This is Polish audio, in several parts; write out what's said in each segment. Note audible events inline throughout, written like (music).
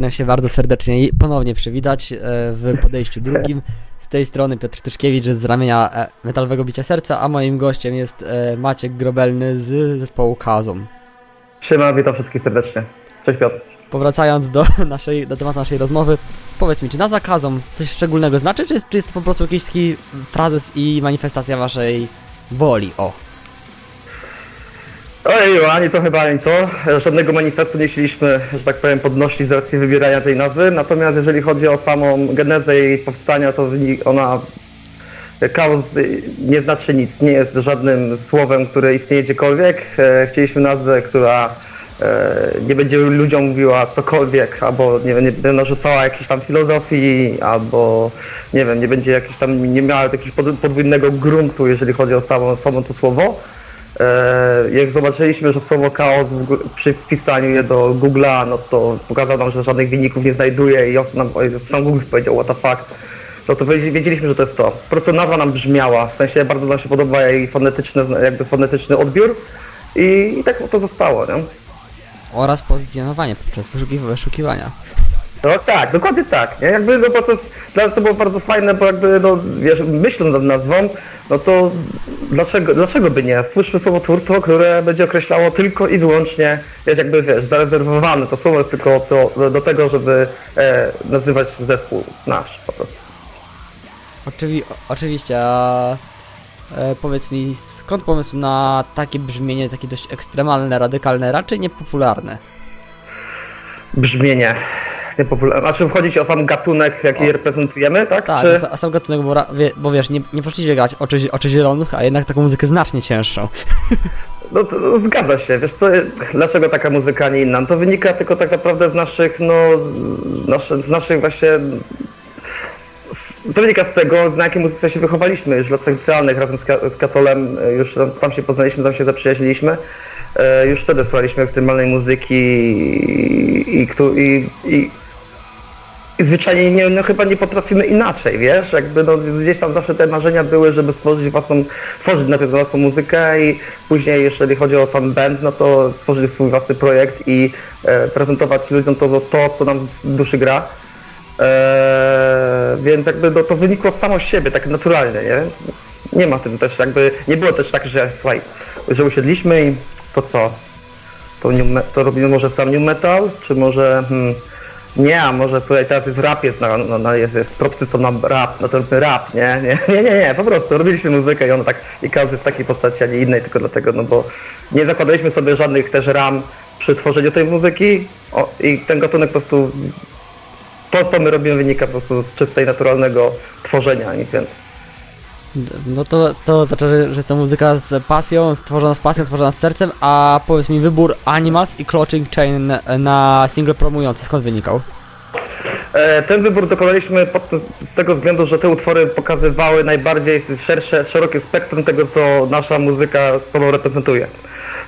Pragnę się bardzo serdecznie ponownie przywitać e, w podejściu drugim. Z tej strony Piotr Tyszkiewicz z ramienia e, Metalowego Bicia Serca, a moim gościem jest e, Maciek Grobelny z zespołu Kazum. Siema, witam wszystkich serdecznie. Cześć Piotr. Powracając do, (laughs) naszej, do tematu naszej rozmowy, powiedz mi, czy nazwa Kazum coś szczególnego znaczy, czy, czy jest to po prostu jakiś taki frazes i manifestacja waszej woli? O. Ojej, ani to chyba, ani to. Żadnego manifestu nie chcieliśmy, że tak powiem, podnosić z racji wybierania tej nazwy. Natomiast jeżeli chodzi o samą genezę jej powstania, to ona chaos nie znaczy nic, nie jest żadnym słowem, które istnieje gdziekolwiek. E, chcieliśmy nazwę, która e, nie będzie ludziom mówiła cokolwiek, albo nie, nie będzie narzucała jakiejś tam filozofii, albo nie wiem, nie będzie jakiś tam, nie miała jakiegoś podwójnego gruntu, jeżeli chodzi o samo, samo to słowo. E, jak zobaczyliśmy, że słowo chaos przy wpisaniu je do Google'a, no to pokazał nam, że żadnych wyników nie znajduje i on nam, sam Google powiedział what the fuck. No to wiedzieliśmy, że to jest to. Po prostu nazwa nam brzmiała, w sensie bardzo nam się podoba jej fonetyczny, jakby fonetyczny odbiór i, i tak to zostało, nie? Oraz pozycjonowanie podczas wyszukiwania. No tak, dokładnie tak. Nie? Jakby, no bo to jest dla nas to było bardzo fajne, bo jakby, no wiesz, myśląc nad nazwą, no to dlaczego, dlaczego by nie? Stwórzmy słowotwórstwo, które będzie określało tylko i wyłącznie, jest jakby, wiesz, zarezerwowane. To słowo jest tylko to, do tego, żeby e, nazywać zespół nasz po prostu. Oczywi oczywiście, a e, powiedz mi, skąd pomysł na takie brzmienie, takie dość ekstremalne, radykalne, raczej niepopularne? Brzmienie niepopularne. Znaczy wchodzić o sam gatunek, jaki o. reprezentujemy, tak? Tak, Czy... a sam gatunek, bo, bo wiesz, nie, nie poszliście grać oczy, oczy zielonych, a jednak taką muzykę znacznie cięższą. (laughs) No to, to zgadza się, wiesz co, dlaczego taka muzyka, nie inna? No to wynika tylko tak naprawdę z naszych, no, z naszych właśnie to wynika z tego, na jakiej muzyce się wychowaliśmy już w latach licealnych razem z, Katolem, już tam, tam, się poznaliśmy, tam się zaprzyjaźniliśmy. E, już wtedy słuchaliśmy ekstremalnej muzyki i, i, i, i i zwyczajnie nie, no, chyba nie potrafimy inaczej, wiesz, jakby no, gdzieś tam zawsze te marzenia były, żeby stworzyć własną, stworzyć najpierw własną muzykę i później, jeżeli chodzi o sam band, no to stworzyć swój własny projekt i e, prezentować ludziom to, to, co nam w duszy gra. E, więc jakby no, to wynikło samo z siebie, tak naturalnie, nie? Nie ma tym też jakby, nie było też tak, że słuchaj, że usiedliśmy i to co? To, new, to robimy może sam new metal, czy może hmm, nie, a może słuchaj, teraz jest rap, jest, na, na, na jest, jest propsy są na rap, to róbmy rap, nie? Nie, (laughs) nie, nie, nie, po prostu robiliśmy muzykę i ona tak, i każdy z takiej postaci, a nie innej, tylko dlatego, no bo nie zakładaliśmy sobie żadnych też ram przy tworzeniu tej muzyki o, i ten gatunek po prostu, to co my robimy wynika po prostu z czystej, naturalnego tworzenia, nic więcej. No to, to znaczy, że, że to muzyka z pasją, stworzona z pasją, stworzona z sercem, a powiedz mi wybór Animals i Clutching Chain na single promujący, skąd wynikał? E, ten wybór dokonaliśmy z tego względu, że te utwory pokazywały najbardziej szersze, szerokie spektrum tego, co nasza muzyka sobą reprezentuje.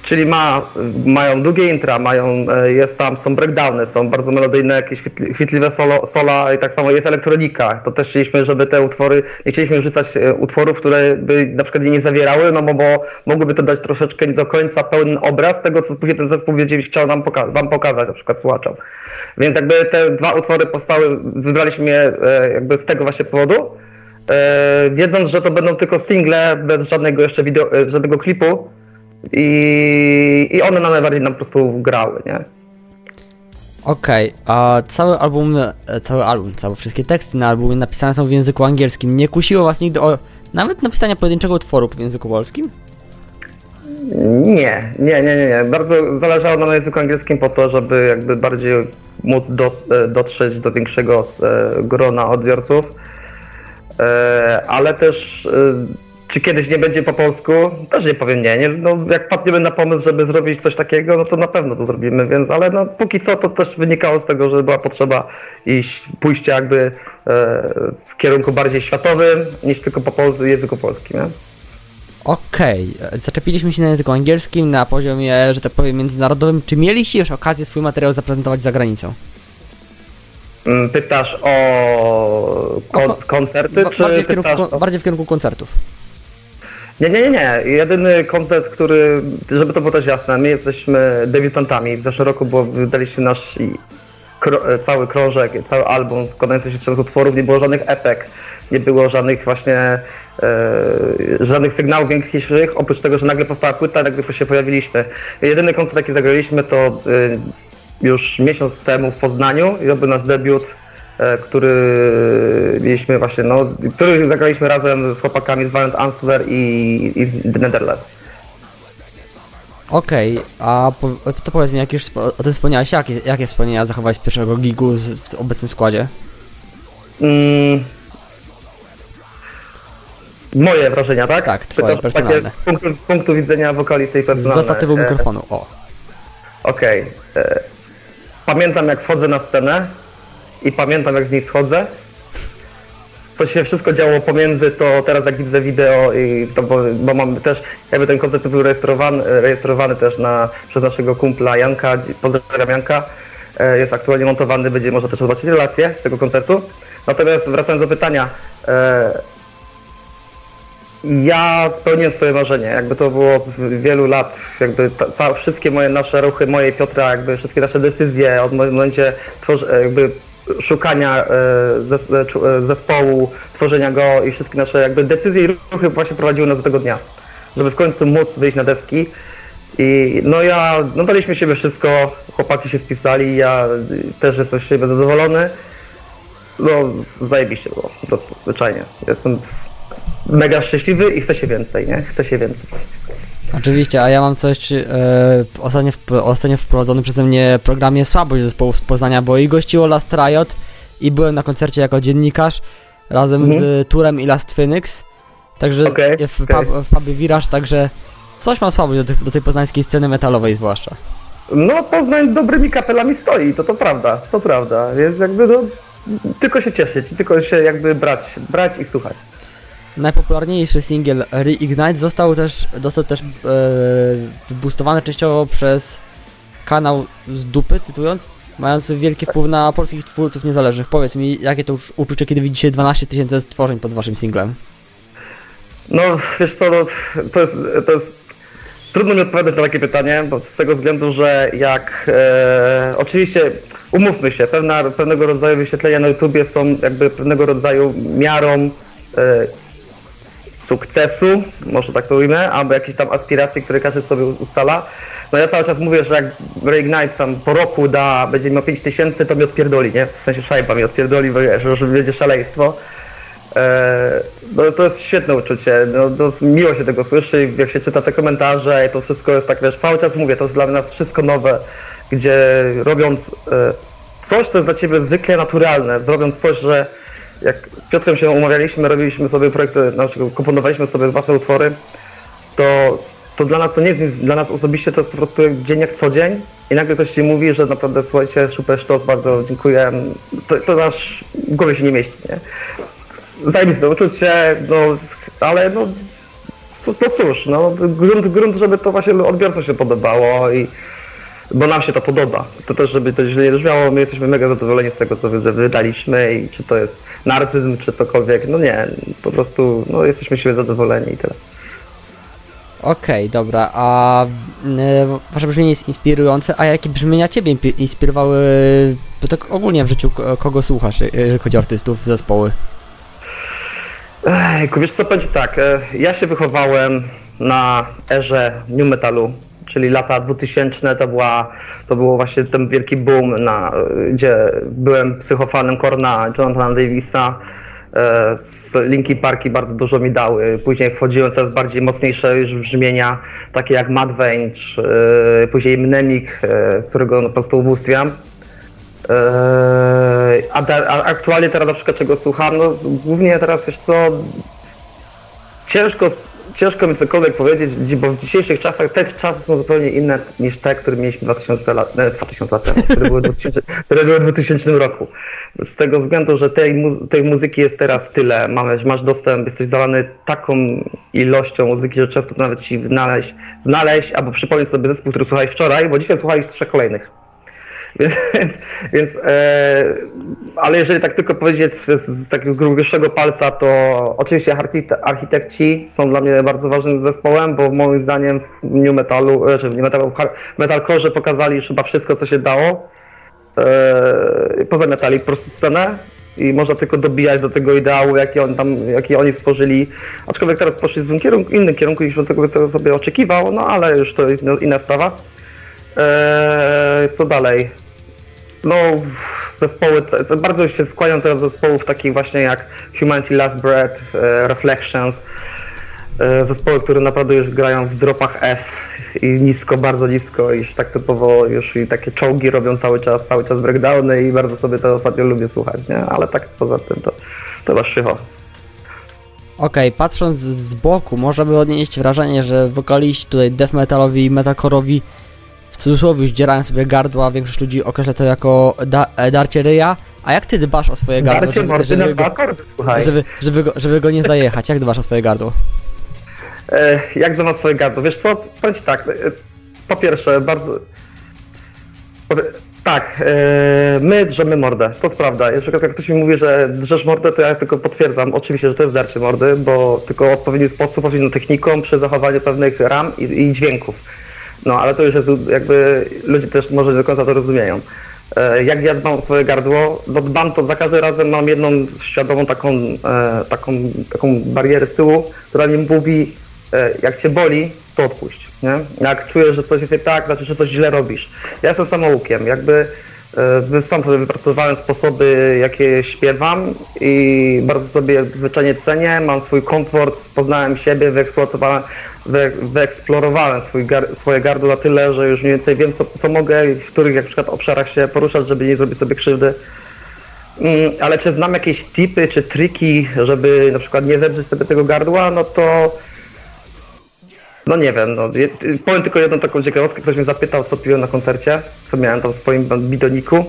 Czyli ma, mają długie intra, mają, e, jest tam, są breakdowny, są bardzo melodyjne, jakieś chwytliwe solo, sola i tak samo jest elektronika. To też chcieliśmy, żeby te utwory, nie chcieliśmy rzucać e, utworów, które by na przykład nie zawierały, no bo, bo mogłyby to dać troszeczkę nie do końca pełny obraz tego, co później ten zespół będzie chciał nam poka wam pokazać, na przykład słuchaczom. Więc jakby te dwa utwory powstały, wybraliśmy je e, jakby z tego właśnie powodu, wiedząc, że to będą tylko single, bez żadnego jeszcze wideo, żadnego klipu, i, i one nam najbardziej nam po prostu grały, nie? Okej, okay, a cały album, e, cały album, całe wszystkie teksty na albumie napisane są w języku angielskim. Nie kusiło was nigdy o nawet napisania pojedynczego utworu w języku polskim? Nie, nie, nie, nie, nie. Bardzo zależało nam na języku angielskim po to, żeby jakby bardziej móc dos, e, dotrzeć do większego e, grona odbiorców, ale też czy kiedyś nie będzie po polsku? Też nie powiem nie. nie. No, jak padniemy na pomysł, żeby zrobić coś takiego, no to na pewno to zrobimy, więc ale no, póki co to też wynikało z tego, że była potrzeba iść, pójście jakby e, w kierunku bardziej światowym niż tylko po polsku, języku polskim. Nie? Okej, okay. zaczepiliśmy się na języku angielskim na poziomie, że tak powiem, międzynarodowym. Czy mieliście już okazję swój materiał zaprezentować za granicą? Mm, pytasz o, kon o koncerty, czy bardziej w, kierunku, o... bardziej w kierunku koncertów? Nie, nie, nie, nie. Jedyny koncert, który, żeby to było też jasne, my jesteśmy debiutantami. W zeszłym roku było, wydaliśmy nasz kro, cały krążek, cały album składający się z utworów, nie było żadnych epek, nie było żadnych właśnie żadnych sygnałów większych, oprócz tego, że nagle powstała płyta, nagle się pojawiliśmy. Jedyny koncert, jaki zagraliśmy, to e, już miesiąc temu w Poznaniu i to był nasz debiut, e, który mieliśmy właśnie, no, który zagraliśmy razem z chłopakami z Violent Answer i, i z The Netherlands. Okej, a po, to powiedz mi, jak już o tym wspomniałeś, jakie, jakie wspomnienia zachowałeś z pierwszego gigu z, w obecnym składzie? Mm. Moje wrażenia, tak? Tak, twoje, Pytasz personalne. takie z punktu, z punktu widzenia wokalisty i Z personalne. zastatywu E, mikrofonu, o. Okej. e, Pamiętam jak wchodzę na scenę i pamiętam jak z niej schodzę. Co się wszystko działo pomiędzy, to teraz jak widzę wideo i to, bo, bo mam też, jakby ten koncert był rejestrowany, rejestrowany też na, przez naszego kumpla Janka, pozdrawiam Janka, e, jest aktualnie montowany, będzie można też zobaczyć relacje z tego koncertu. Natomiast wracając do pytania, e, ja spełniłem swoje marzenie, jakby to było z wielu lat, jakby ta, wszystkie moje nasze ruchy, moje Piotra, jakby wszystkie nasze decyzje od momencie tworzy, jakby szukania e, e, e, zespołu, tworzenia go i wszystkie nasze jakby decyzje i ruchy właśnie prowadziły nas do tego dnia, żeby w końcu móc wyjść na deski. I no ja, no daliśmy siebie wszystko, chłopaki się spisali, ja też jestem z siebie zadowolony. No zajebiście było, po prostu, zwyczajnie. Jestem mega szczęśliwy i chce się więcej, nie? Chce się więcej. Oczywiście, a ja mam coś e, ostatnio, w, ostatnio wprowadzony przeze mnie programie Słabość zespołu z Poznania, bo i gościło Last Riot i byłem na koncercie jako dziennikarz razem Mhm. z Turem i Last Phoenix. Także Okej, w, okej. pub, w pubie Wiraż, także coś mam słabość do, tych- do tej poznańskiej sceny metalowej zwłaszcza. No Poznań dobrymi kapelami stoi, to to prawda, to prawda, więc jakby no, tylko się cieszyć, tylko się jakby brać, brać i słuchać. Najpopularniejszy singiel Reignite został też, został też e, wyboostowany częściowo przez kanał z dupy, cytując, mający wielki wpływ na polskich twórców niezależnych. Powiedz mi, jakie to już uczucie, kiedy widzicie 12 tysięcy stworzeń pod waszym singlem? No wiesz co, no, to, jest, to jest trudno mi odpowiadać na takie pytanie, bo z tego względu, że jak e, oczywiście umówmy się, pewna, pewnego rodzaju wyświetlenia na YouTubie są jakby pewnego rodzaju miarą e, sukcesu, może tak to ujmę, albo jakieś tam aspiracje, które każdy sobie ustala. No ja cały czas mówię, że jak Reignite tam po roku da, będzie miał 5 tysięcy, to mi odpierdoli, nie? W sensie szajba mi odpierdoli, bo wiesz, że będzie szaleństwo. E, no to jest świetne uczucie, no, to miło się tego słyszy, jak się czyta te komentarze, to wszystko jest tak, wiesz, cały czas mówię, to jest dla nas wszystko nowe, gdzie robiąc e, coś, co jest dla ciebie zwykle naturalne, zrobiąc coś, że jak z Piotrem się umawialiśmy, robiliśmy sobie projekty, komponowaliśmy sobie własne utwory, to, to dla nas to nie jest nic, dla nas osobiście to jest po prostu dzień jak co dzień i nagle ktoś ci mówi, że naprawdę słuchajcie, super sztos, bardzo dziękuję, to, to aż w głowie się nie mieści, nie? Zajebiste uczucie, no, ale no, to cóż, no, grunt, grunt, żeby to właśnie odbiorcom się podobało i bo nam się to podoba. To też, żeby to źle nie brzmiało, my jesteśmy mega zadowoleni z tego, co wy- wydaliśmy i czy to jest narcyzm, czy cokolwiek, no nie, po prostu, no, jesteśmy siebie zadowoleni i tyle. Okej, dobra, a e, wasze brzmienie jest inspirujące, a jakie brzmienia ciebie inspirowały, bo tak ogólnie w życiu, kogo słuchasz, e, jeżeli chodzi o artystów, zespoły? Ejku, wiesz co, będzie tak, e, ja się wychowałem na erze new metalu, czyli lata 2000 to była, to było właśnie ten wielki boom, na, gdzie byłem psychofanem Korna, Jonathana Davisa, e, z Linkin Parki bardzo dużo mi dały, później wchodziłem coraz bardziej mocniejsze już brzmienia, takie jak Mudvayne, czy e, później Mnemik, e, którego no, po prostu ubóstwiam. A, a aktualnie teraz na przykład czego słucham, no głównie teraz wiesz co, ciężko, ciężko mi cokolwiek powiedzieć, bo w dzisiejszych czasach te czasy są zupełnie inne niż te, które mieliśmy 2000 lat, nie, 2000 lat temu, które były, w 2000, (laughs) które były w 2000 roku. Z tego względu, że tej, mu, tej muzyki jest teraz tyle, mamy, masz dostęp, jesteś zalany taką ilością muzyki, że często nawet ci znaleźć, znaleźć albo przypomnieć sobie zespół, który słuchałeś wczoraj, bo dzisiaj słuchałeś trzech kolejnych. (laughs) Więc, więc, e, ale jeżeli tak tylko powiedzieć z, z takiego grubszego palca, to oczywiście archite- architekci są dla mnie bardzo ważnym zespołem, bo moim zdaniem w new metalu, e, czy w new metalu, metalcore pokazali już chyba wszystko, co się dało. E, pozamiatali po prostu scenę i można tylko dobijać do tego ideału, jaki, on tam, jaki oni stworzyli. Aczkolwiek teraz poszli w innym kierunku, innym kierunku niż tego sobie oczekiwał, no ale już to jest inna sprawa. Eee, co dalej? No, zespoły, bardzo się skłaniam teraz zespołów takich właśnie jak Humanity Last Breath, e, Reflections, e, zespoły, które naprawdę już grają w dropach F i nisko, bardzo nisko, i tak typowo już i takie czołgi robią cały czas, cały czas breakdowny i bardzo sobie to ostatnio lubię słuchać, nie? Ale tak poza tym to, to was szycho. Okej, okay, patrząc z boku, można by odnieść wrażenie, że wokaliści tutaj death metalowi i metalcore'owi w cudzysłowie zdzierają sobie gardła, większość ludzi określa to jako da, e, darcie ryja, a jak ty dbasz o swoje gardło, darcie żeby, żeby, go, żeby, żeby, go, żeby go nie zajechać? Jak dbasz o swoje gardło? E, jak dbam o swoje gardło? Wiesz co, powiem ci tak, e, po pierwsze, bardzo... Tak, my drzemy mordę, to jest prawda. Jeżeli jak ktoś mi mówi, że drzesz mordę, to ja tylko potwierdzam, oczywiście, że to jest darcie mordy, bo tylko w odpowiedni sposób, odpowiednią techniką, przy zachowaniu pewnych ram i, i dźwięków. No, ale to już jest jakby, ludzie też może nie do końca to rozumieją. E, jak ja dbam o swoje gardło, bo dbam to za każdym razem mam jedną świadomą taką, e, taką, taką barierę z tyłu, która mi mówi, e, jak cię boli, to odpuść. Nie? Jak czujesz, że coś jest nie tak, znaczy, że coś źle robisz. Ja jestem samoukiem, jakby sam sobie wypracowałem sposoby, jakie śpiewam i bardzo sobie zwyczajnie cenię, mam swój komfort, poznałem siebie, wyeksploatowałem, wyeksplorowałem swój swoje gardło na tyle, że już mniej więcej wiem, co, co mogę, w których jak przykład obszarach się poruszać, żeby nie zrobić sobie krzywdy. Mm, ale czy znam jakieś tipy czy triki, żeby na przykład nie zedrzeć sobie tego gardła, no to no nie wiem, no, powiem tylko jedną taką ciekawostkę, ktoś mnie zapytał, co piłem na koncercie, co miałem tam w swoim bidoniku.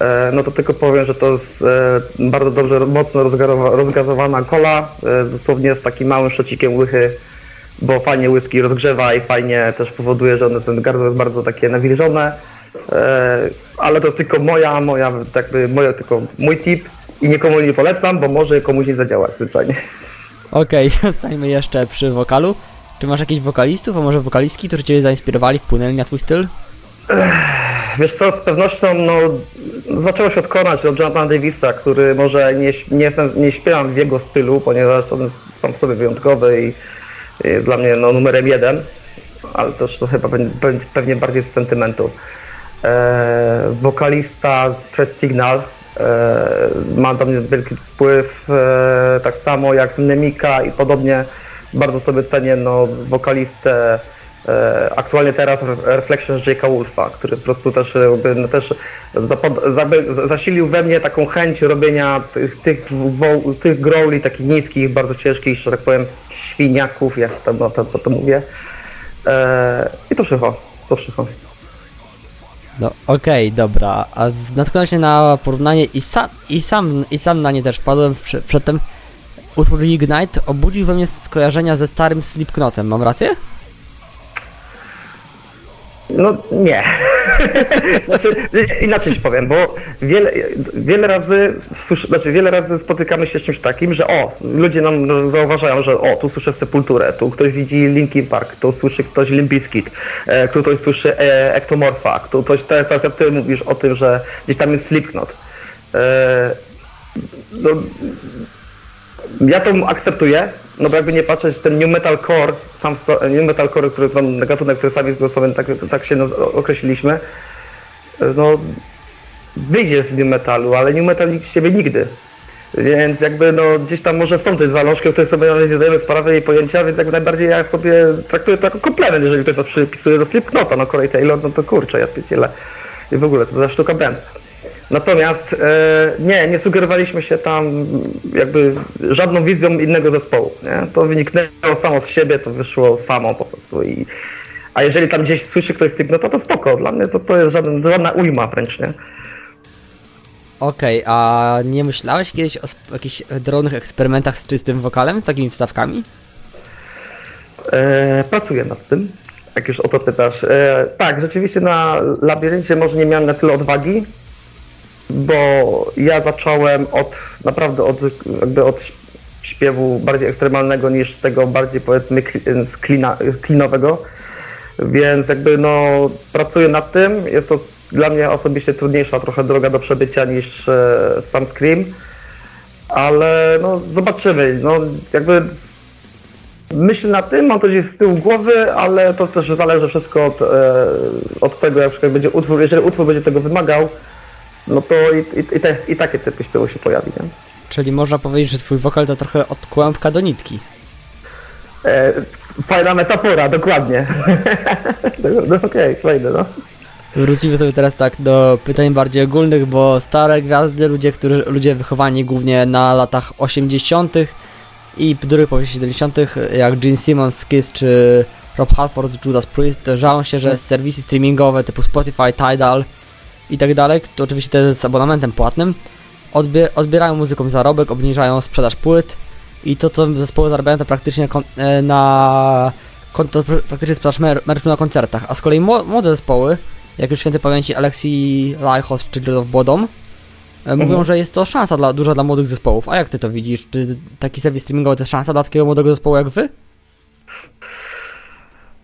E, no to tylko powiem, że to jest e, bardzo dobrze, mocno rozgazowana kola, e, dosłownie z takim małym szocikiem łychy bo fajnie whisky rozgrzewa i fajnie też powoduje, że ten gardło jest bardzo takie nawilżone, ale to jest tylko moja, moja, jakby moja, tylko mój tip i nikomu nie polecam, bo może komuś nie zadziałać zwyczajnie. Okej, okay, (laughs) zostańmy jeszcze przy wokalu. Czy masz jakichś wokalistów, a może wokalistki, którzy Cię zainspirowali, wpłynęli na Twój styl? Wiesz co, z pewnością no, zaczęło się od Konać, od Jonathana Davisa, który może nie, nie, jestem, nie śpiewam w jego stylu, ponieważ on jest sam sobie wyjątkowy i jest dla mnie no, numerem jeden, ale też to chyba pewnie bardziej z sentymentu. E, wokalista z Threat Signal e, ma do mnie wielki wpływ, e, tak samo jak z Nemika i podobnie. Bardzo sobie cenię no, wokalistę e, aktualnie teraz Reflections Jake'a Wolfa, który po prostu też, jakby, no, też zasilił we mnie taką chęć robienia tych, tych, tych growli takich niskich, bardzo ciężkich, że tak powiem, świniaków, jak tam no, to, to, to mówię. E, I to wszystko, to wszystko. No okej, okay, dobra, a natknąłem się na porównanie i, sam, i, sam, i sam na nie też padłem przedtem. Utwór Ignite obudził we mnie skojarzenia ze starym Slipknotem, mam rację? No nie. (laughs) znaczy, inaczej ci powiem, bo wiele, wiele razy znaczy wiele razy spotykamy się z czymś takim, że o, ludzie nam zauważają, że o, tu słyszę Sepulturę, tu ktoś widzi Linkin Park, tu słyszy ktoś Limp Bizkit, e, ktoś słyszy e, Ektomorfa, ktoś, tak jak ty mówisz o tym, że gdzieś tam jest Slipknot. E, no, ja to akceptuję, no bo jakby nie patrzeć, ten new metalcore, sam new metalcore, który tam gatunek, który sami sobie tak, tak się określiliśmy, no wyjdzie z new metalu, ale new metal nic z siebie nigdy. Więc jakby no gdzieś tam może są te zalążki, o których sobie nawet nie zdajemy sprawy i pojęcia, więc jakby najbardziej ja sobie traktuję to jako komplement, jeżeli ktoś to przypisuje do Slipknota, no Corey Taylor, no to kurczę, ja pieciele. I w ogóle, co za sztuka band. Natomiast e, nie, nie sugerowaliśmy się tam jakby żadną wizją innego zespołu. Nie? To wyniknęło samo z siebie, to wyszło samo po prostu. I, a jeżeli tam gdzieś słyszy ktoś Slipknota, no to spoko. Dla mnie to, to jest żaden, żadna ujma wręcz, nie? Okej, okay, a nie myślałeś kiedyś o jakichś drobnych eksperymentach z czystym wokalem, z takimi wstawkami? E, pracuję nad tym, jak już o to pytasz. E, tak, rzeczywiście na labiryncie może nie miałem na tyle odwagi, bo ja zacząłem od naprawdę od, jakby od śpiewu bardziej ekstremalnego niż tego bardziej powiedzmy klinowego. Więc jakby no pracuję nad tym, jest to dla mnie osobiście trudniejsza trochę droga do przebycia niż e, sam Scream, ale no zobaczymy, no jakby myśl na tym, mam to gdzieś z tyłu głowy, ale to też zależy wszystko od, e, od tego, jak będzie utwór, jeżeli utwór będzie tego wymagał, no to i, i, i, te, i takie typy śpiewu się pojawi, nie? Czyli można powiedzieć, że twój wokal to trochę od kłębka do nitki. E, fajna metafora, dokładnie. (laughs) no, Okej, okay, fajne, no. Wrócimy sobie teraz tak do pytań bardziej ogólnych, bo stare gwiazdy, ludzie, którzy, ludzie wychowani głównie na latach 80. i drugiej połowie 70., jak Gene Simmons, Kiss czy Rob Halford, Judas Priest, żalą się, że serwisy streamingowe typu Spotify, Tidal i tak dalej, to oczywiście te z abonamentem płatnym, odbie odbierają muzykom zarobek, obniżają sprzedaż płyt i to, co zespoły zarabiają, to praktycznie e, na to praktycznie sprzedaż mer merchu na koncertach, a z kolei młode zespoły jak już świętej pamięci Alexi Lajchos czy Dread of Bodom, mówią, mhm. że jest to szansa dla, duża dla młodych zespołów. A jak ty to widzisz? Czy taki serwis streamingowy to jest szansa dla takiego młodego zespołu jak wy?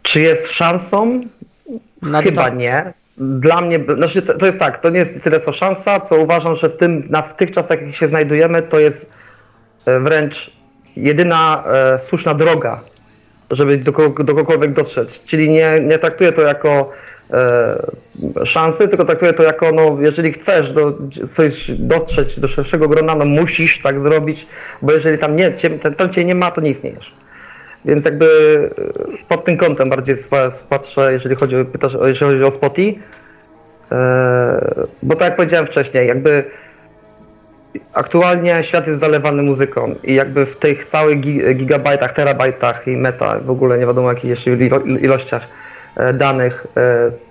Czy jest szansą? Chyba nie. Dla mnie, znaczy to jest tak, to nie jest tyle co szansa, co uważam, że w, tym, na, w tych czasach, jak się znajdujemy, to jest e, wręcz jedyna e, słuszna droga, żeby do, do kogokolwiek dotrzeć. Czyli nie, nie traktuję to jako e, szansy, tylko traktuję to jako, no, jeżeli chcesz do, coś dotrzeć do szerszego grona, no musisz tak zrobić, bo jeżeli tam, nie, cię, tam cię nie ma, to nie istniejesz. Więc jakby e, pod tym kątem bardziej patrzę, jeżeli chodzi o, pytasz, jeżeli chodzi o Spotify, e, bo tak jak powiedziałem wcześniej, jakby aktualnie świat jest zalewany muzyką i jakby w tych całych gigabajtach, terabajtach i meta, w ogóle nie wiadomo jakich jeszcze ilościach, E, danych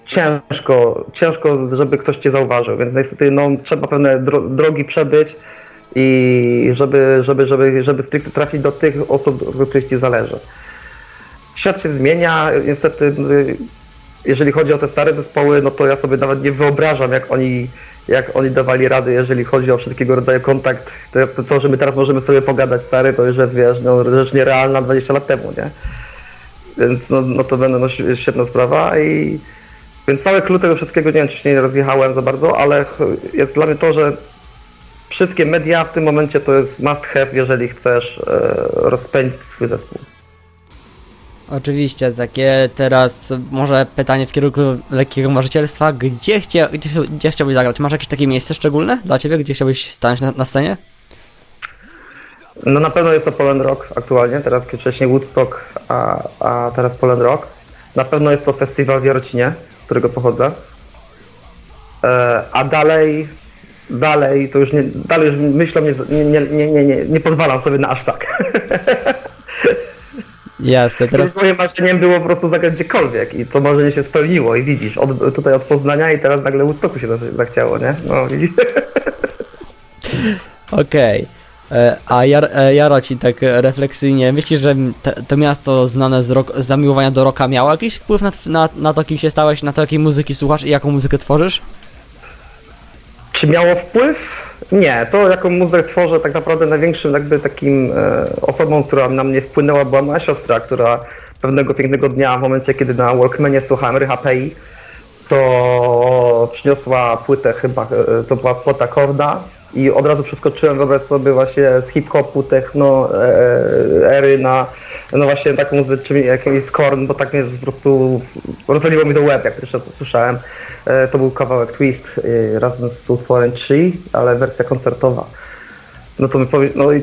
ciężko, ciężko, żeby ktoś cię zauważył, więc niestety no, trzeba pewne drogi przebyć i żeby, żeby, żeby, żeby stricte trafić do tych osób, od których ci zależy. Świat się zmienia, niestety jeżeli chodzi o te stare zespoły, no to ja sobie nawet nie wyobrażam, jak oni, jak oni dawali rady, jeżeli chodzi o wszystkiego rodzaju kontakt. To, to, że my teraz możemy sobie pogadać stary, to już jest, wiesz, no, rzecz nierealna 20 lat temu, nie? Więc no, no to będę no, świetna sprawa i więc cały klucz tego wszystkiego, nie wiem czy się nie rozjechałem za bardzo, ale jest dla mnie to, że wszystkie media w tym momencie to jest must have, jeżeli chcesz e, rozpędzić swój zespół. Oczywiście, takie teraz może pytanie w kierunku lekkiego marzycielstwa. Gdzie, chcia, gdzie, gdzie chciałbyś zagrać? Masz jakieś takie miejsce szczególne dla Ciebie, gdzie chciałbyś stanąć na, na scenie? No na pewno jest to Poland Rock aktualnie, teraz wcześniej Woodstock, a, a teraz Poland Rock. Na pewno jest to festiwal w Jarocinie, z którego pochodzę. E, a dalej, dalej to już nie, dalej już myślą, nie, nie, nie, nie, nie, nie pozwalam sobie na aż tak. (laughs) Jasne, teraz... Moim marzeniem było po prostu zagrać gdziekolwiek i to marzenie się spełniło i widzisz, od, tutaj od Poznania i teraz nagle Woodstocku się zachciało, nie? No widzisz. (laughs) Okej. Okay. E, a Jar, e, Jaroci tak refleksyjnie, myślisz, że te, to miasto znane z, rok, z zamiłowania do roka miało jakiś wpływ na, na, na to, kim się stałeś, na to, jakiej muzyki słuchasz i jaką muzykę tworzysz? Czy miało wpływ? Nie, to jaką muzykę tworzę, tak naprawdę największym jakby takim e, osobą, która na mnie wpłynęła była moja siostra, która pewnego pięknego dnia, w momencie kiedy na Walkmanie słuchałem Rycha Pei, to przyniosła płytę chyba, e, to była płyta Korda, i od razu przeskoczyłem, wyobraź sobie właśnie z hip-hopu, techno, e, e, ery na no właśnie taką muzykę, czym jakimś Korn, bo tak mnie po prostu rozwaliło mi do łeb, jak pierwszy raz usłyszałem. E, to był kawałek Twist e, razem z utworem 3, ale wersja koncertowa. No to mi powie, no i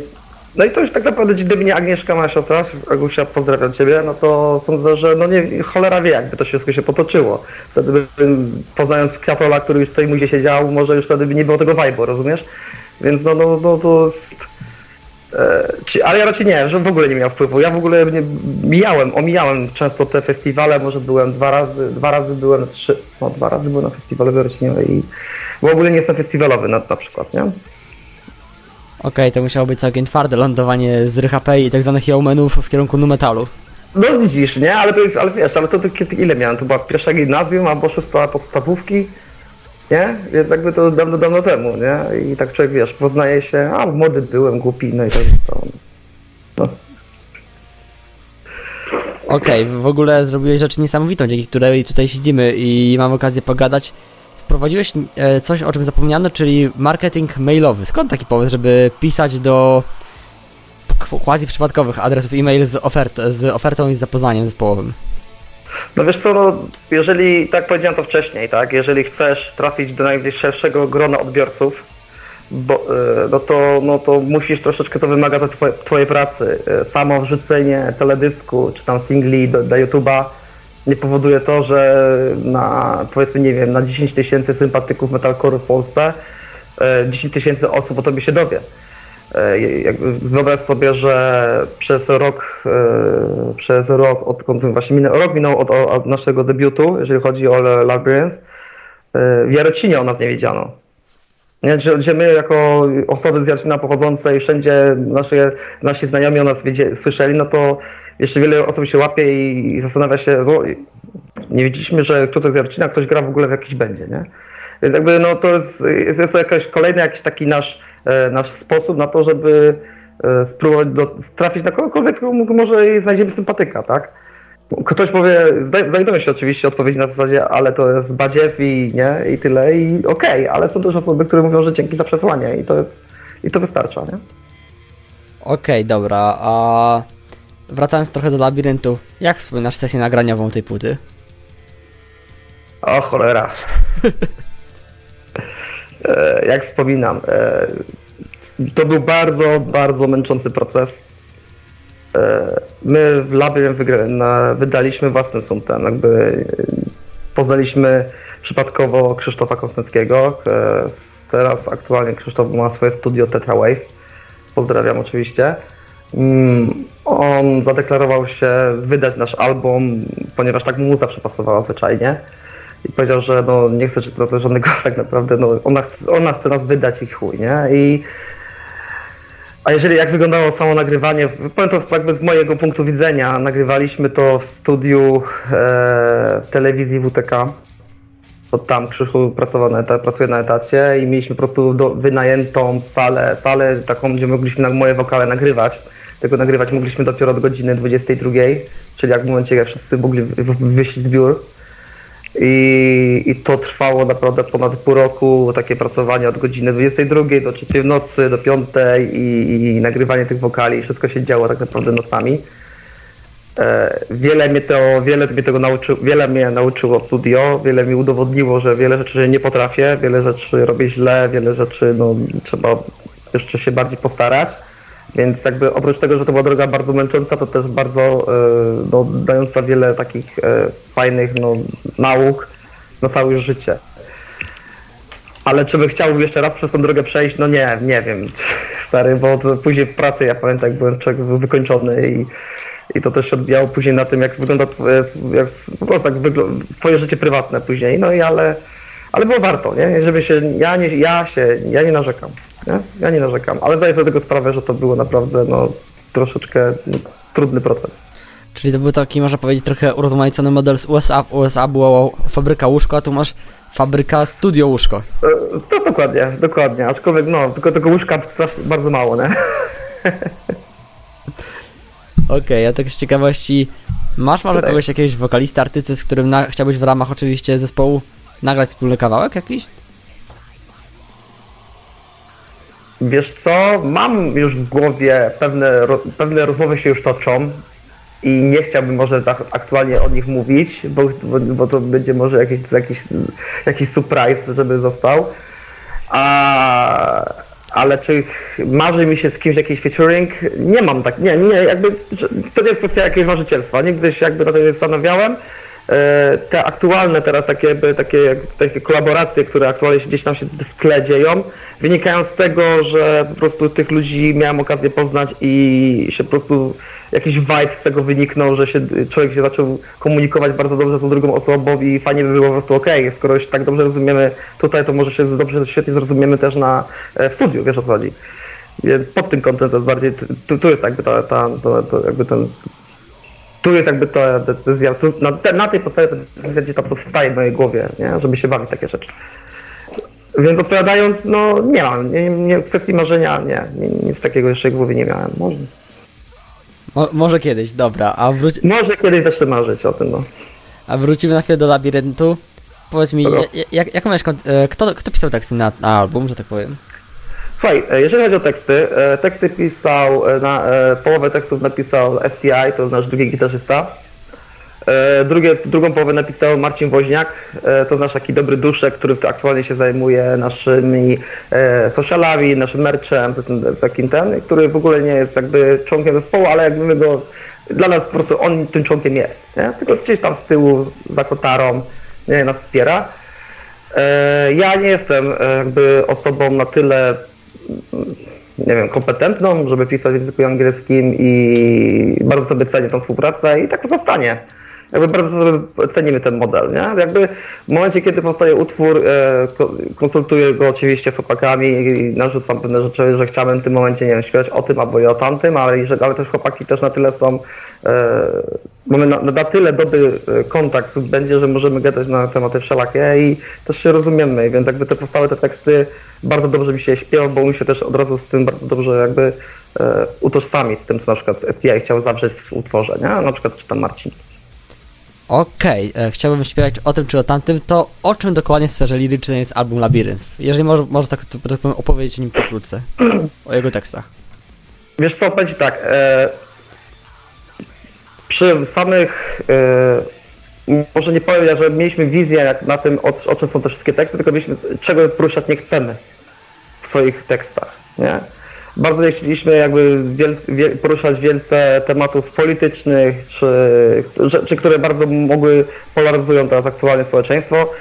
no i to już tak naprawdę, gdyby nie Agnieszka, moja siostra, Agusia, pozdrawiam Ciebie, no to sądzę, że no nie, cholera wie, jakby to wszystko się potoczyło. Wtedy bym, poznając Kwiatola, który już tutaj muzie siedział, może już wtedy by nie było tego vibe'u, rozumiesz? Więc no, no, no to jest... E, ale ja raczej nie, że w ogóle nie miał wpływu. Ja w ogóle nie, mijałem, omijałem często te festiwale, może byłem dwa razy, dwa razy byłem, trzy, no dwa razy byłem na festiwalu Wierociniowej i w ogóle nie jestem festiwalowy na, na przykład, nie? Okej, to musiało być całkiem twarde lądowanie z RHP i tak zwanych yeomenów w kierunku nu metalu. No widzisz, nie? Ale, to, ale wiesz, ale to, to ile miałem? To była pierwsza gimnazjum albo szósta podstawówki, nie? Więc jakby to dawno, dawno temu, nie? I tak człowiek, wiesz, poznaje się, a młody byłem, głupi, no i tak zostało. No. Okej, w ogóle zrobiłeś rzecz niesamowitą, dzięki której tutaj siedzimy i mam okazję pogadać prowadziłeś e, coś, o czym zapomniano, czyli marketing mailowy. Skąd taki pomysł, żeby pisać do quasi przypadkowych adresów e-mail z, ofert, z ofertą i z zapoznaniem zespołowym? No wiesz co, no, jeżeli, tak powiedziałem to wcześniej, tak, jeżeli chcesz trafić do najbliższego grona odbiorców, bo, e, no, to, no to musisz troszeczkę, to wymaga to twoje, twojej pracy. E, samo wrzucenie teledysku czy tam singli do, do YouTube'a nie powoduje to, że na powiedzmy, nie wiem, na 10 tysięcy sympatyków metalcore w Polsce 10 e, tysięcy osób o tobie się dowie. Jakby wyobraź sobie, że przez rok, przez rok, odkąd właśnie minął, rok minął od, od naszego debiutu, jeżeli chodzi o Labyrinth, w Jarocinie o nas nie wiedziano. Że my jako osoby z Jarczyna pochodzące i wszędzie nasze, nasi znajomi o nas wiedzie, słyszeli, no to jeszcze wiele osób się łapie i, i zastanawia się, no, nie wiedzieliśmy, że tutaj z Jarczyna ktoś gra w ogóle w jakiś będzie, nie? Więc jakby no to jest, jest to jakaś kolejny jakiś taki nasz, e, nasz sposób na to, żeby e, spróbować do, trafić na kogokolwiek, kto może znajdziemy sympatyka, tak? Ktoś powie, znajdują się oczywiście odpowiedzi na zasadzie, ale to jest badziew i nie, i tyle, i okej, okay, ale są też osoby, które mówią, że dzięki za przesłanie i to jest, i to wystarcza, nie? Okej, okay, dobra, a wracając trochę do labiryntu, jak wspominasz sesję nagraniową tej płyty? O cholera. (laughs) E, jak wspominam, e, to był bardzo, bardzo męczący proces my w Labie wydaliśmy własnym sumptem, jakby poznaliśmy przypadkowo Krzysztofa Konstantskiego. E, teraz aktualnie Krzysztof ma swoje studio Tetra Pozdrawiam oczywiście. Mm, on zadeklarował się wydać nasz album, ponieważ tak mu zawsze pasowała zwyczajnie. I powiedział, że no, nie chce czytać żadnego (laughs) tak naprawdę, no, ona, ona chce nas wydać i chuj, nie? I a jeżeli jak wyglądało samo nagrywanie, powiem to jakby z mojego punktu widzenia, nagrywaliśmy to w studiu e, telewizji WTK. To tam Krzysztof pracował na pracuje na etacie i mieliśmy po prostu do, wynajętą salę, salę taką, gdzie mogliśmy na moje wokale nagrywać. Tego nagrywać mogliśmy dopiero od godziny 22, czyli jak w momencie, jak wszyscy mogli wyjść z biur. I, I, to trwało naprawdę ponad pół roku, takie pracowanie od godziny 22 do 3 w nocy, do 5 i, i nagrywanie tych wokali, wszystko się działo tak naprawdę nocami. E, wiele mnie, to, wiele mnie tego nauczy, wiele mnie nauczyło studio, wiele mi udowodniło, że wiele rzeczy nie potrafię, wiele rzeczy robię źle, wiele rzeczy no, trzeba jeszcze się bardziej postarać. Więc jakby oprócz tego, że to była droga bardzo męcząca, to też bardzo e, no, dająca wiele takich e, fajnych no, nauk na całe życie. Ale czy bym chciał jeszcze raz przez tą drogę przejść? No nie, nie wiem, (laughs) stary, bo później w pracy, ja pamiętam, jak byłem człowiek wykończony i, i to też odbijało później na tym, jak wygląda twoje, jak, po prostu jak twoje życie prywatne później, no i ale, ale było warto, nie? Żeby się, ja nie, ja się, ja nie narzekam. Nie? Ja nie narzekam, ale zdaję sobie tego sprawę, że to było naprawdę no, troszeczkę no, trudny proces. Czyli to był taki, można powiedzieć, trochę urozmaicony model z USA. W USA była fabryka łóżko, a tu masz fabryka studio łóżko. E, to dokładnie, dokładnie. Aczkolwiek no, tylko tego łóżka bardzo mało, nie? (laughs) Okej, okay, a tak z ciekawości, masz może kogoś, jakiegoś wokalista, artysty, z którym na, chciałbyś w ramach oczywiście zespołu nagrać wspólny kawałek jakiś? Wiesz co, mam już w głowie pewne, pewne rozmowy się już toczą i nie chciałbym może tak aktualnie o nich mówić, bo, bo to będzie może jakiś, jakiś, jakiś surprise, żeby został. A, ale czy marzy mi się z kimś jakiś featuring? Nie mam tak, nie, nie, jakby to nie jest kwestia jakiegoś marzycielstwa. Nigdy się jakby na tym nie zastanawiałem. E, te aktualne teraz takie, takie, takie kolaboracje, które aktualnie gdzieś tam się w tle dzieją, wynikają z tego, że po prostu tych ludzi miałem okazję poznać i się po prostu jakiś vibe z tego wyniknął, że się, człowiek się zaczął komunikować bardzo dobrze z drugą osobą i fajnie by było po prostu okej, okay, skoro się tak dobrze rozumiemy tutaj, to może się dobrze, świetnie zrozumiemy też na, e, w studiu, wiesz o co chodzi. Więc pod tym kątem to jest bardziej, tu, tu jest jakby ta, ta, to jakby ten tu jest jakby ta decyzja, tu, na, na, tej podstawie ta decyzja gdzieś tam powstaje w mojej głowie, nie? żeby się bawić takie rzeczy. Więc odpowiadając, no nie mam, nie, nie, w kwestii marzenia nie, nic takiego jeszcze w głowie nie miałem. Może. Mo, może kiedyś, dobra, a wróć... Może kiedyś zacznę marzyć o tym, no. A wrócimy na chwilę do labiryntu. Powiedz mi, jak, jak miałeś, e, kto, kto pisał teksty na, na album, że tak powiem? Słuchaj, e, jeżeli chodzi o teksty, teksty pisał, na, połowę tekstów napisał STI, to nasz drugi gitarzysta. Drugie, drugą połowę napisał Marcin Woźniak, to nasz taki dobry duszek, który aktualnie się zajmuje naszymi socialami, naszym merchem, takim ten, który w ogóle nie jest jakby członkiem zespołu, ale jakby my go dla nas po prostu on tym członkiem jest, nie? tylko gdzieś tam z tyłu, za kotarą nie, nas wspiera. E, ja nie jestem e, jakby osobą na tyle nie wiem, kompetentną, żeby pisać w języku angielskim i bardzo sobie cenię tą współpracę i tak pozostanie jakby bardzo sobie cenimy ten model, nie? Jakby w momencie, kiedy powstaje utwór, e, konsultuję go oczywiście z chłopakami i narzucam pewne rzeczy, że chciałbym w tym momencie, nie wiem, śpiewać o tym albo i o tamtym, ale, ale też chłopaki też na tyle są, e, mamy na, na tyle dobry e, kontakt będzie, że możemy gadać na tematy wszelakie i też się rozumiemy, więc jakby te powstałe te teksty bardzo dobrze mi się śpiewa, bo mi się też od razu z tym bardzo dobrze jakby e, utożsamić z tym, co na przykład STI chciał zawrzeć w utworze, nie? Na przykład czy tam Marcin. Okej, okay, e, chciałbym śpiewać o tym czy o tamtym, to o czym dokładnie w sferze lirycznej jest album Labirynt? Jeżeli może, może tak, to, tak powiem, opowiedzieć o nim pokrótce, o jego tekstach. Wiesz co, będzie tak, e, przy samych, e, może nie powiem, że mieliśmy wizję jak na tym, o, o czym są te wszystkie teksty, tylko mieliśmy, czego poruszać nie chcemy w swoich tekstach, nie? Bardzo nie chcieliśmy jakby wiel, wiel, poruszać wielce tematów politycznych, czy, czy które bardzo mogły polaryzują teraz aktualnie społeczeństwo,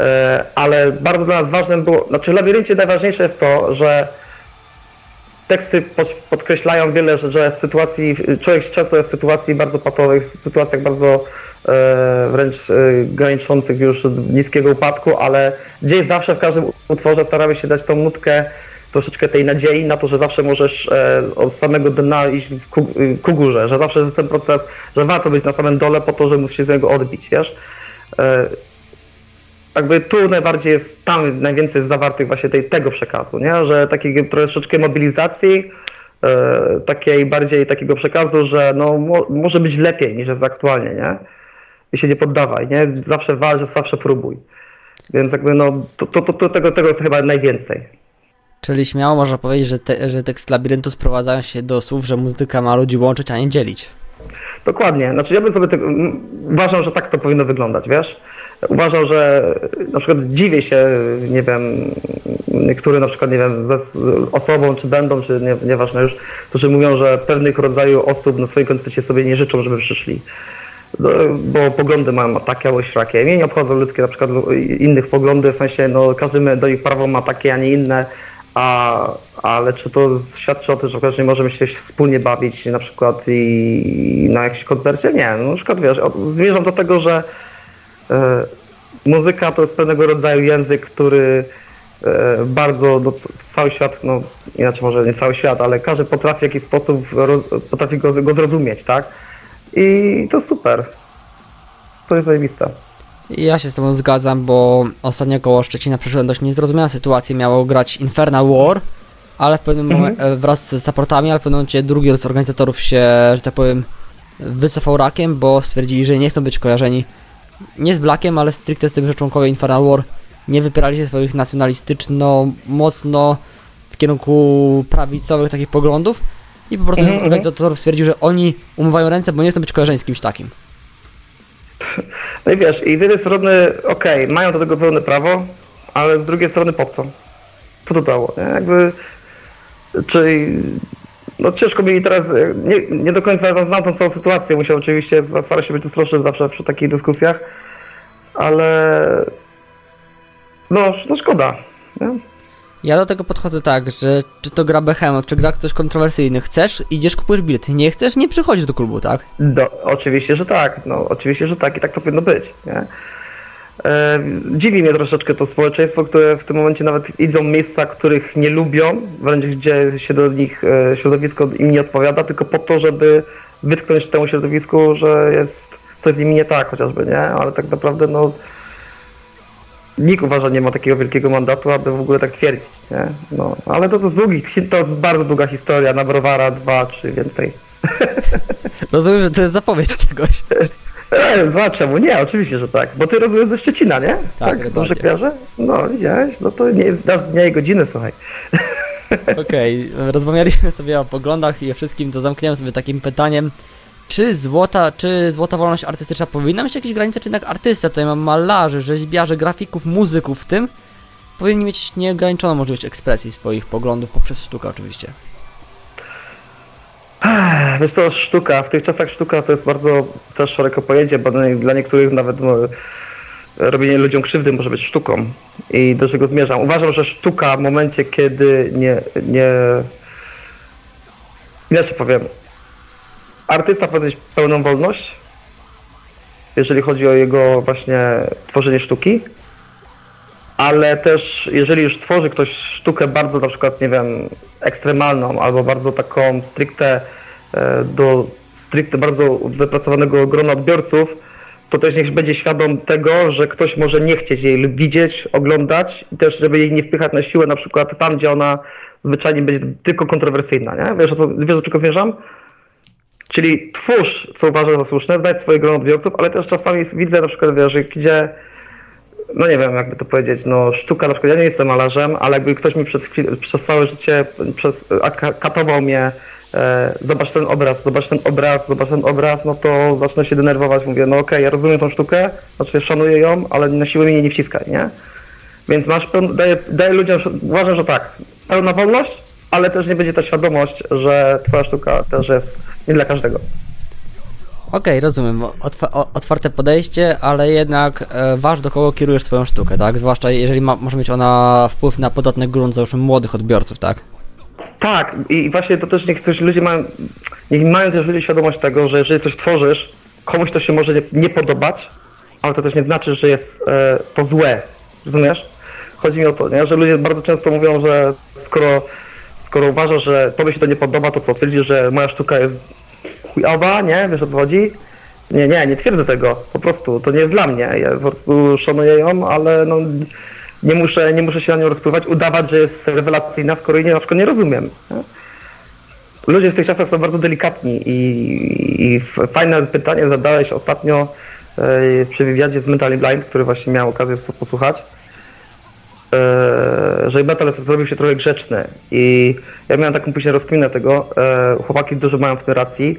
e, ale bardzo dla nas ważnym było, znaczy w labiryncie najważniejsze jest to, że teksty podkreślają wiele, że, że sytuacji, człowiek często jest w sytuacji bardzo patowych, w sytuacjach bardzo e, wręcz e, graniczących już niskiego upadku, ale gdzieś zawsze w każdym utworze staramy się dać tą nutkę troszeczkę tej nadziei na to, że zawsze możesz e, od samego dna iść ku, ku górze, że zawsze ten proces, że warto być na samym dole po to, że musisz się z niego odbić, wiesz? E, jakby tu najbardziej jest, tam najwięcej jest zawartych właśnie tej, tego przekazu, nie? Że takiej troszeczkę mobilizacji, e, takiej bardziej takiego przekazu, że no, mo, może być lepiej niż jest aktualnie, nie? I się nie poddawaj, nie? Zawsze walcz, zawsze próbuj. Więc jakby no, to, to, to, tego, tego jest chyba najwięcej. Czyli śmiało można powiedzieć, że, te, że tekst labiryntu sprowadza się do słów, że muzyka ma ludzi łączyć, a nie dzielić. Dokładnie. Znaczy ja bym sobie tego, uważam, że tak to powinno wyglądać, wiesz? Uważam, że na przykład dziwię się, nie wiem, niektóre na przykład, nie wiem, osobą, czy będą, czy nie, nieważne już, którzy mówią, że pewnych rodzaju osób na swoim koncercie sobie nie życzą, żeby przyszli. No, bo poglądy mają takie albo śrakie. Mnie nie obchodzą ludzkie na przykład innych poglądy, w sensie no, każdy do ich prawo ma takie, a nie inne a, ale czy to świadczy o tym, że nie możemy się wspólnie bawić na przykład i na jakimś koncercie? Nie, no, na przykład wiesz, zmierzam do tego, że y, muzyka to jest pewnego rodzaju język, który y, bardzo no, cały świat, no inaczej może nie cały świat, ale każdy potrafi w jakiś sposób roz, potrafi go, go zrozumieć, tak? I to super. To jest zajebiste. Ja się z tobą zgadzam, bo ostatnio koło Szczecina przeżyłem dość niezrozumiałą sytuację. Miało grać Infernal War, ale w pewnym mhm. momencie, e, wraz z supportami, ale w pewnym momencie drugi z organizatorów się, że tak powiem, wycofał rakiem, bo stwierdzili, że nie chcą być kojarzeni nie z Blackiem, ale stricte z tym, że członkowie Infernal War nie wypierali się swoich nacjonalistyczno mocno w kierunku prawicowych takich poglądów i po prostu mhm, mhm. organizatorów stwierdził, że oni umywają ręce, bo nie chcą być kojarzeni z kimś takim. No i wiesz, i z jednej strony, okej, okay, mają do tego pełne prawo, ale z drugiej strony po co? Co to dało? Nie? Jakby, czyli, no ciężko mi teraz, nie, nie do końca znam tą całą sytuację, musiał oczywiście, staram się być ostrożny zawsze przy takich dyskusjach, ale no, no szkoda. Nie? Ja do tego podchodzę tak, że czy to gra Behemoth, czy gra coś kontrowersyjny, chcesz, idziesz, kupujesz bilet, nie chcesz, nie przychodzisz do klubu, tak? Do, oczywiście, że tak, no oczywiście, że tak i tak to powinno być, nie? E, dziwi mnie troszeczkę to społeczeństwo, które w tym momencie nawet idą miejsca, których nie lubią, wręcz gdzie się do nich e, środowisko im nie odpowiada, tylko po to, żeby wytknąć temu środowisku, że jest coś z nimi nie tak chociażby, nie? Ale tak naprawdę, no nikt uważa, nie ma takiego wielkiego mandatu, aby w ogóle tak twierdzić, nie? No, ale to, to, jest długi, to jest bardzo długa historia, na browara dwa, czy więcej. (laughs) Rozumiem, że to jest zapowiedź czegoś. E, no, czemu nie? Oczywiście, że tak. Bo ty rozumiesz ze Szczecina, nie? Tak, Dobrze kojarzę? No, widziałeś? No to nie jest dasz dnia i godziny, słuchaj. (laughs) Okej, okay. rozmawialiśmy sobie o poglądach i o wszystkim, to zamkniemy sobie takim pytaniem. Czy złota, czy złota wolność artystyczna powinna mieć jakieś granice, czy jednak artysta, tutaj mam malarzy, rzeźbiarzy, grafików, muzyków w tym, powinni mieć nieograniczoną możliwość ekspresji swoich poglądów poprzez sztukę oczywiście. Wiesz co, sztuka, w tych czasach sztuka to jest bardzo też szeroko pojęcie, bo dla niektórych nawet robienie ludziom krzywdy może być sztuką. I do czego zmierzam? Uważam, że sztuka w momencie, kiedy nie, nie inaczej powiem, artysta powinien mieć pełną wolność, jeżeli chodzi o jego właśnie tworzenie sztuki, ale też jeżeli już tworzy ktoś sztukę bardzo na przykład, nie wiem, ekstremalną albo bardzo taką stricte e, do stricte bardzo wypracowanego grona odbiorców, to też niech będzie świadom tego, że ktoś może nie chcieć jej widzieć, oglądać i też, żeby jej nie wpychać na siłę, na przykład tam, gdzie ona zwyczajnie będzie tylko kontrowersyjna, nie? Wiesz, o co, wiesz, do czego zmierzam? Czyli twórz, co uważasz za słuszne, znajdź swoje grono odbiorców, ale też czasami widzę na przykład, wiesz, gdzie no nie wiem, jakby to powiedzieć, no sztuka, na przykład ja nie jestem malarzem, ale jakby ktoś mi przez, chwil, przez całe życie przez, katował mnie, e, zobacz ten obraz, zobacz ten obraz, zobacz ten obraz, no to zacznę się denerwować, mówię, no okej, okay, ja rozumiem tą sztukę, znaczy szanuję ją, ale na siłę mnie nie wciskaj, nie? Więc masz, pełn, daję, daję ludziom, uważam, że tak, pełna wolność, ale też nie będzie ta świadomość, że twoja sztuka też jest nie dla każdego. Okej, okay, rozumiem. otwarte podejście, ale jednak e, waż do kogo kierujesz swoją sztukę, tak? Zwłaszcza jeżeli ma, może mieć ona wpływ na podatny grunt załóżmy młodych odbiorców, tak? Tak, i właśnie to też niektórzy ludzie mają, niech mają też ludzie świadomość tego, że jeżeli coś tworzysz, komuś to się może nie, nie podobać, ale to też nie znaczy, że jest e, to złe. Rozumiesz? Chodzi mi o to, nie? że ludzie bardzo często mówią, że skoro, skoro uważasz, że tobie się to nie podoba, to co, twierdzisz, że moja sztuka jest chujowa, nie? Wiesz o co chodzi? Nie, nie, nie twierdzę tego. Po prostu, to nie jest dla mnie. Ja po prostu szanuję ją, ale no, nie, muszę, nie muszę się na nią rozpływać, udawać, że jest rewelacyjna, skoro jej nie, na przykład nie rozumiem. Nie? Ludzie w tych czasach są bardzo delikatni i, i fajne pytanie zadałeś ostatnio e, przy wywiadzie z Mentally Blind, który właśnie miał okazję posłuchać, że metal zrobił się trochę grzeczny i ja miałem taką później rozkminę tego, e, chłopaki dużo mają w tym racji,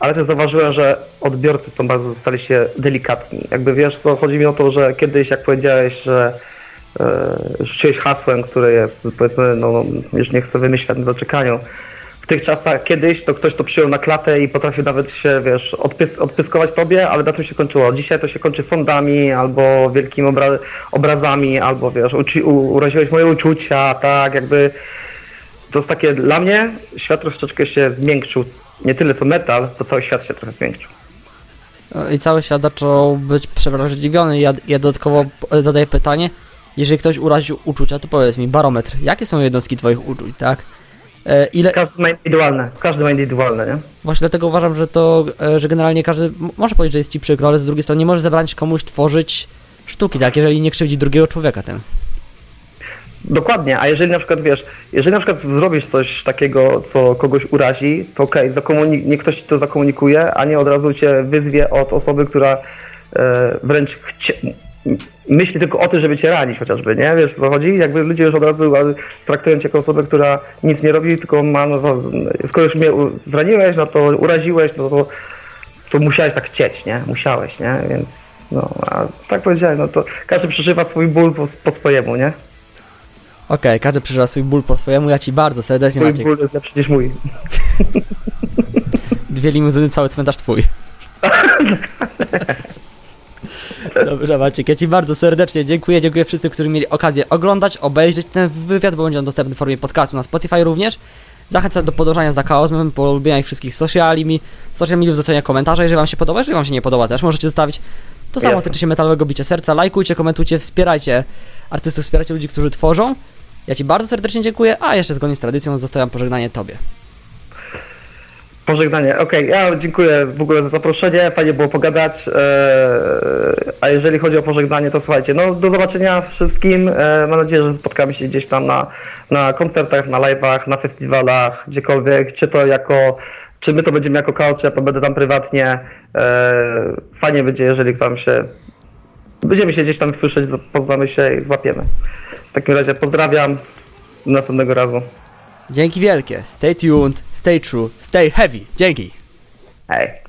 ale też zauważyłem, że odbiorcy są bardzo, stali się delikatni. Jakby wiesz co, chodzi mi o to, że kiedyś jak powiedziałeś, że e, rzuciłeś hasłem, które jest powiedzmy, no, no już nie chcę wymyślać na doczekaniu, w tych czasach kiedyś to ktoś to przyjął na klatę i potrafił nawet się, wiesz, odpys odpyskować tobie, ale na tym się kończyło. Dzisiaj to się kończy sądami albo wielkimi obra obrazami, albo wiesz, uraziłeś moje uczucia, tak, jakby to jest takie, dla mnie świat troszeczkę się zmiękczył nie tyle co metal, to cały świat się trochę zmienił. No I cały świat zaczął być przewrażliwiony. Ja, ja dodatkowo zadaję pytanie, jeżeli ktoś uraził uczucia, to powiedz mi, barometr, jakie są jednostki twoich uczuć, tak? E, ile... Każdy ma indywidualne, każdy ma indywidualne, nie? Właśnie dlatego uważam, że to, e, że generalnie każdy może powiedzieć, że jest ci przykro, ale z drugiej strony nie może zabrać komuś tworzyć sztuki, tak? Jeżeli nie krzywdzi drugiego człowieka tym. Dokładnie, a jeżeli na przykład wiesz, jeżeli na przykład zrobisz coś takiego, co kogoś urazi, to okej, okay, niech ktoś ci to zakomunikuje, a nie od razu cię wyzwie od osoby, która e, wręcz chcie, myśli tylko o tym, żeby cię ranić chociażby, nie? Wiesz o co chodzi? Jakby ludzie już od razu traktują cię jako osobę, która nic nie robi, tylko ma, no, skoro już mnie zraniłeś, no to uraziłeś, no to, to musiałeś tak chcieć, nie? Musiałeś, nie? Więc no, a tak powiedziałem, no to każdy przeżywa swój ból po, po swojemu, nie? Okej, okay, każdy przeżywa swój ból po swojemu, ja ci bardzo serdecznie Mój Maciek. ból jest lepszy niż mój. Dwie limuzyny, cały cmentarz twój. (laughs) Dobrze Maciek, ja ci bardzo serdecznie dziękuję, dziękuję wszyscy, którzy mieli okazję oglądać, obejrzeć ten wywiad, bo będzie on dostępny w formie podcastu na Spotify również. Zachęcam do podążania za chaosem, polubienia ich wszystkich socialimi, social mediów, zostawienia komentarza, jeżeli wam się podoba, jeżeli wam się nie podoba też możecie zostawić. To samo tyczy się metalowego bicia serca, lajkujcie, komentujcie, wspierajcie artystów, wspierajcie ludzi, którzy tworzą. Ja Ci bardzo serdecznie dziękuję, a jeszcze zgodnie z tradycją zostawiam pożegnanie Tobie. Pożegnanie. Okej, ja dziękuję w ogóle za zaproszenie, fajnie było pogadać. e, A jeżeli chodzi o pożegnanie, to słuchajcie, no do zobaczenia wszystkim. E, Mam nadzieję, że spotkamy się gdzieś tam na, na koncertach, na live'ach, na festiwalach, gdziekolwiek, czy to jako, czy my to będziemy jako chaos, czy ja to będę tam prywatnie. E, Fajnie będzie, jeżeli tam się, będziemy się gdzieś tam słyszeć, poznamy się i złapiemy. W takim razie pozdrawiam, do następnego razu. Dzięki wielkie. Stay tuned, stay true, stay heavy. Dzięki. Hej.